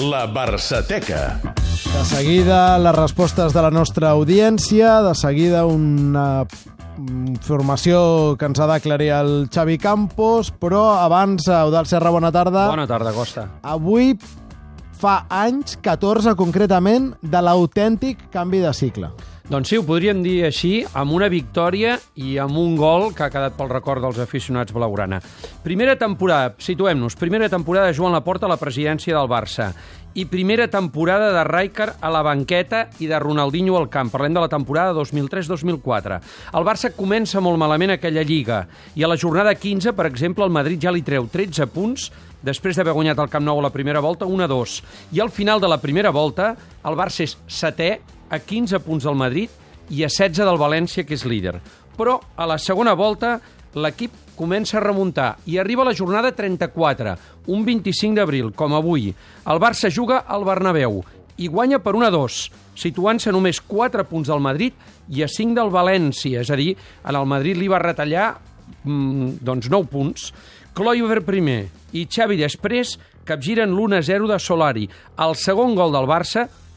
La Barçateca. De seguida, les respostes de la nostra audiència, de seguida una informació que ens ha d'aclarir el Xavi Campos, però abans, Eudal Serra, bona tarda. Bona tarda, Costa. Avui fa anys, 14 concretament, de l'autèntic canvi de cicle. Doncs sí, ho podríem dir així, amb una victòria i amb un gol que ha quedat pel record dels aficionats blaugrana. Primera temporada, situem-nos, primera temporada de Joan Laporta a la presidència del Barça i primera temporada de Rijkaard a la banqueta i de Ronaldinho al camp. Parlem de la temporada 2003-2004. El Barça comença molt malament aquella lliga i a la jornada 15, per exemple, el Madrid ja li treu 13 punts després d'haver guanyat el Camp Nou a la primera volta 1-2. I al final de la primera volta, el Barça és setè a 15 punts del Madrid i a 16 del València, que és líder. Però a la segona volta l'equip comença a remuntar i arriba a la jornada 34, un 25 d'abril, com avui. El Barça juga al Bernabéu i guanya per 1-2, situant-se només 4 punts del Madrid i a 5 del València, és a dir, en el Madrid li va retallar mm, doncs 9 punts. Kluivert primer i Xavi després capgiren l'1-0 de Solari. El segon gol del Barça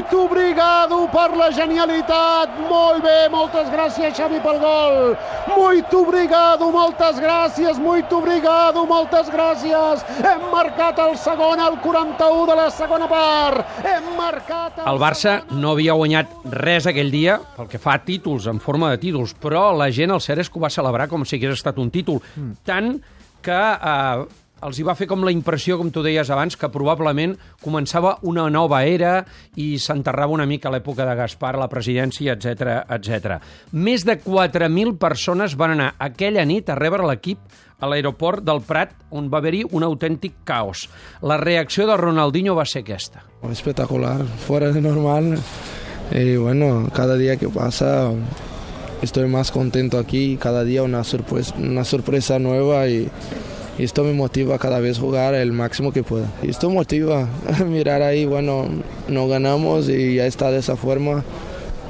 Muito obrigado per la genialitat. Molt bé, moltes gràcies Xavi pel gol. Muito obrigado, moltes gràcies, muito obrigado, moltes gràcies. Hem marcat el segon al 41 de la segona part. Hem marcat el Barça no havia guanyat res aquell dia, pel que fa a títols, en forma de títols, però la gent, el cert és que ho va celebrar com si hagués estat un títol. Mm. Tant que eh, els hi va fer com la impressió, com tu deies abans, que probablement començava una nova era i s'enterrava una mica l'època de Gaspar la presidència, etc etc. Més de 4.000 persones van anar aquella nit a rebre l'equip a l'aeroport del Prat, on va haver-hi un autèntic caos. La reacció de Ronaldinho va ser aquesta. Espectacular, fuera de normal. Y bueno, cada día que pasa estoy más contento aquí, cada día una sorpresa, una sorpresa nueva y, esto me motiva cada vez jugar el máximo que pueda. Y esto motiva mirar ahí, bueno, no ganamos y ya está de esa forma.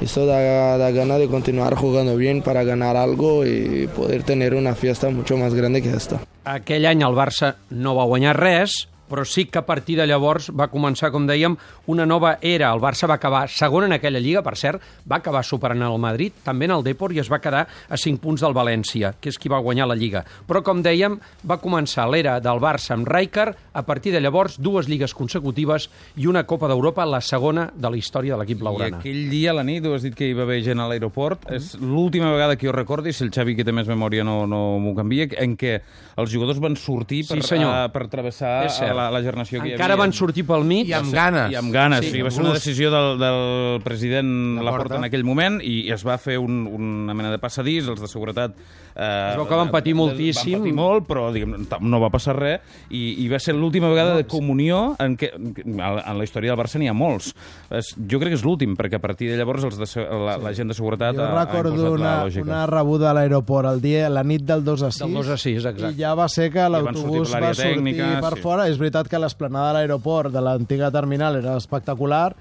Esto da, da ganas de continuar jugando bien para ganar algo y poder tener una fiesta mucho más grande que esta. Aquell any el Barça no va guanyar res, però sí que a partir de llavors va començar, com dèiem, una nova era. El Barça va acabar segon en aquella lliga, per cert, va acabar superant el Madrid, també en el Depor, i es va quedar a 5 punts del València, que és qui va guanyar la lliga. Però, com dèiem, va començar l'era del Barça amb Rijkaard, a partir de llavors dues lligues consecutives i una Copa d'Europa, la segona de la història de l'equip blaugrana. I aquell dia a la nit, tu has dit que hi va haver gent a l'aeroport, mm. és l'última vegada que jo recordi, si el Xavi que té més memòria no, no m'ho canvia, en què els jugadors van sortir per, sí, uh, per travessar la, la gernació que Encara hi havia. van sortir pel mig. I amb ganes. I amb ganes. Sí, Sí, va ser una decisió del, del president Laporta en aquell moment i es va fer un, una mena de passadís, els de seguretat... Eh, es veu que van patir moltíssim. Van patir molt, però diguem, no va passar res i, i va ser l'última vegada de comunió en què en la història del Barça n'hi ha molts. Es, jo crec que és l'últim, perquè a partir de llavors els de, la, la gent de seguretat Jo ha, ha recordo imposat una, la lògica. una rebuda a l'aeroport el dia, la nit del 2 a 6. Del 2 a 6, exacte. I ja va ser que l'autobús va sortir tècnica, per sí. fora. És veritat que l'esplanada de l'aeroport de l'antiga terminal era espectacular,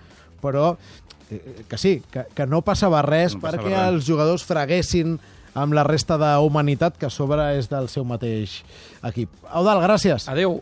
però eh, que sí, que, que no passava res No passava perquè res. els jugadors freguessin amb la resta de humanitat que a sobre és del seu mateix equip. Eudal, gràcies. Adéu.